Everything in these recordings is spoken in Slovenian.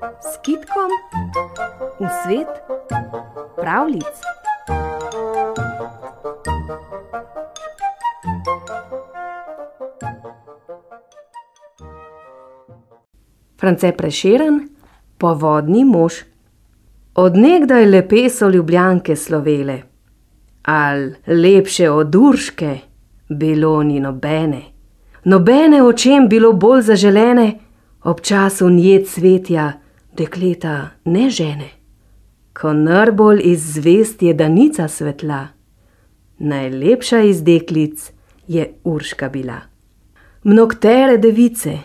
s kitkom v svet pravlic. France Preširen, povodni mož. Odnegdaj lepe so ljubljanke slovele, al lepše od Urške bilo ni nobene. Nobene očem bilo bolj zaželene, ob času nje cvetja dekleta ne žene. Ko najbolj iz zvezd je danica svetla, najlepša iz deklic je Urška bila. Mnogtere device,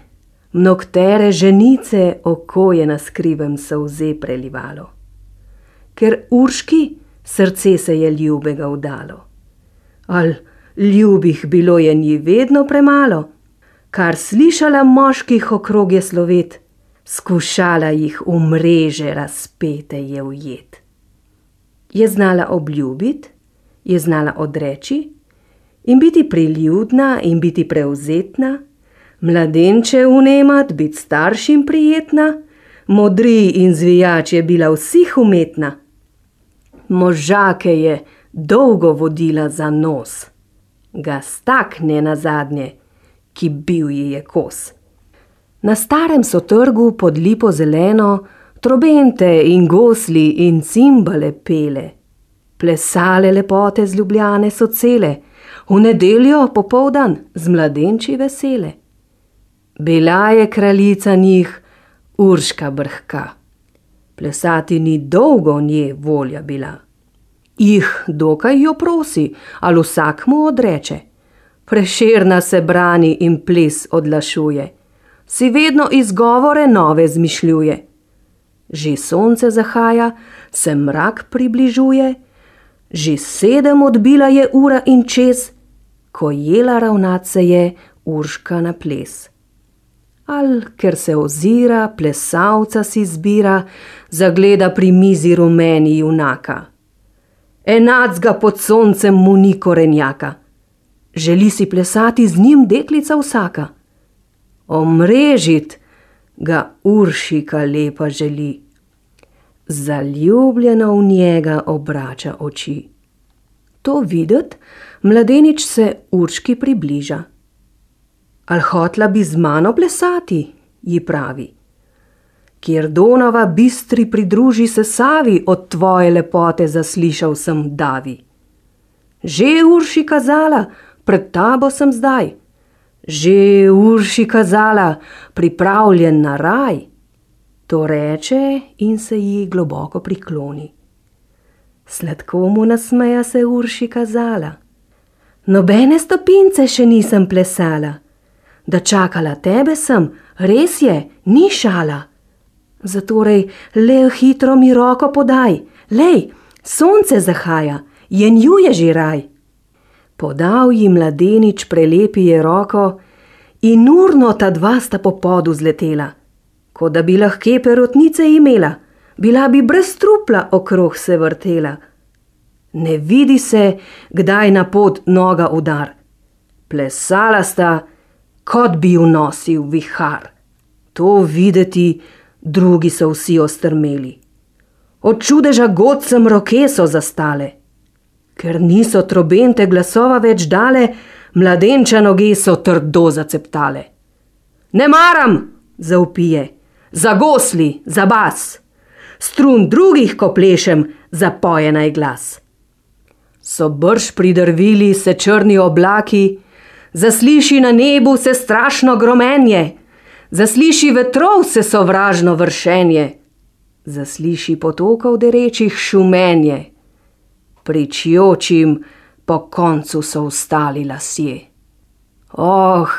mnogtere ženice oko je na skrivem solze prelivalo, ker Urški srce se je ljubega vdalo. Al ljubih bilo je nji vedno premalo, kar slišala moških okrog je slovet, skušala jih v mreže razpete je ujet. Je znala obljubiti, je znala odreči in biti priljudna in biti prevzetna, mladenče vnemat, biti staršim prijetna, modri in zvijač je bila vsih umetna. Možake je dolgo vodila za nos, ga stakne nazadnje, ki bil ji je kos. Na starem so trgu pod lipo zeleno trobente in gosli in cimbale pele. Plesale lepote z Ljubljane so cele, v nedeljo popoldan z mladenči vesele. Bila je kraljica njih Urška brhka, plesati ni dolgo nje volja bila. Jih dokaj jo prosi, ali vsak mu odreče. Prešerna se brani in ples odlašuje, si vedno izgovore nove zmišljuje. Že sonce zahaja, se mrak približuje, že sedem odbila je ura in čez, ko jela ravnat se je Urška na ples. Al ker se ozira, plesalca si zbira, zagleda pri mizi rumeni junaka. Enacga pod soncem mu ni korenjaka, želi si plesati z njim deklica vsaka. Omrežit ga Uršika lepa želi, zaljubljena v njega obrača oči. To videt, mladenič se Urški približa. Al hotla bi z mano plesati, ji pravi. Kjer Donava bistri pridruži se Savi, od tvoje lepote zaslišal sem davi. Že Urši kazala, pred tabo sem zdaj. Že Urši kazala, pripravljen na raj. To reče in se ji globoko prikloni. Sladko mu nasmeja se Urši kazala. Nobene stopince še nisem plesala, da čakala tebe sem, res je, ni šala. Zatorej le hitro mi roko podaj, lej, sonce zahaja, jenju je že raj. Podal ji mladenič prelepi je roko in urno ta dva sta po podu zletela, kot da bi lahke perotnice imela, bila bi brez trupla okrog se vrtela. Ne vidi se, kdaj na pot noga udar. Plesala sta, kot bi ju nosil vihar. To videti, drugi so vsi ostrmeli. Od čudeža godcem roke so zastale. Ker niso trobente glasova več dale, mladenča noge so trdo zaceptale. Ne maram, zaupije, za gosli, za bas, strun drugih, ko plešem, zapoje naj glas. So brž pridrvili se črni oblaki, zasliši na nebu se strašno gromenje, zasliši vetrov se sovražno vršenje, zasliši potokov derečih šumenje pričjočim po koncu so ustali lasje. Oh,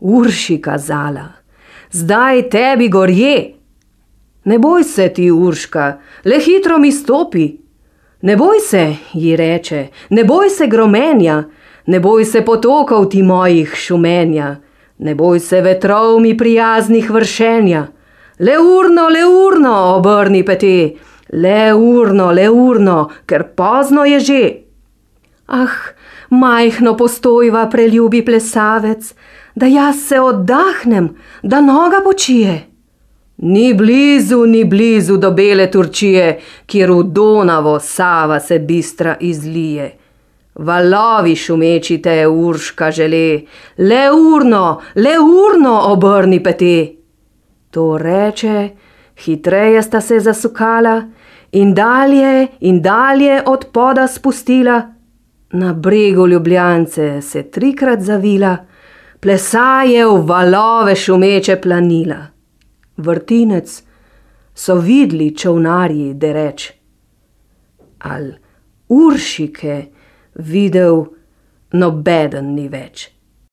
Urši kazala, zdaj tebi gorje. Ne boj se ti, Urška, le hitro mi stopi. Ne boj se, ji reče, ne boj se gromenja, ne boj se potokov ti mojih šumenja, ne boj se vetrov mi prijaznih vršenja. Le urno, le urno, obrni pete, Le urno, le urno, ker pozno je že. Ah, majhno postojva, preljubi plesavec, da jaz se oddahnem, da noga počije. Ni blizu, ni blizu do bele Turčije, kjer v Donavo Sava se bistra izlije. Valovi šumeči te urška žele, le urno, le urno obrni pete. To reče, hitreje sta se zasukala in dalje in dalje od poda spustila. Na bregu Ljubljance se trikrat zavila, plesaje v valove šumeče planila. Vrtinec so vidli čovnarji, da reč. Al Uršike videl nobeden ni več.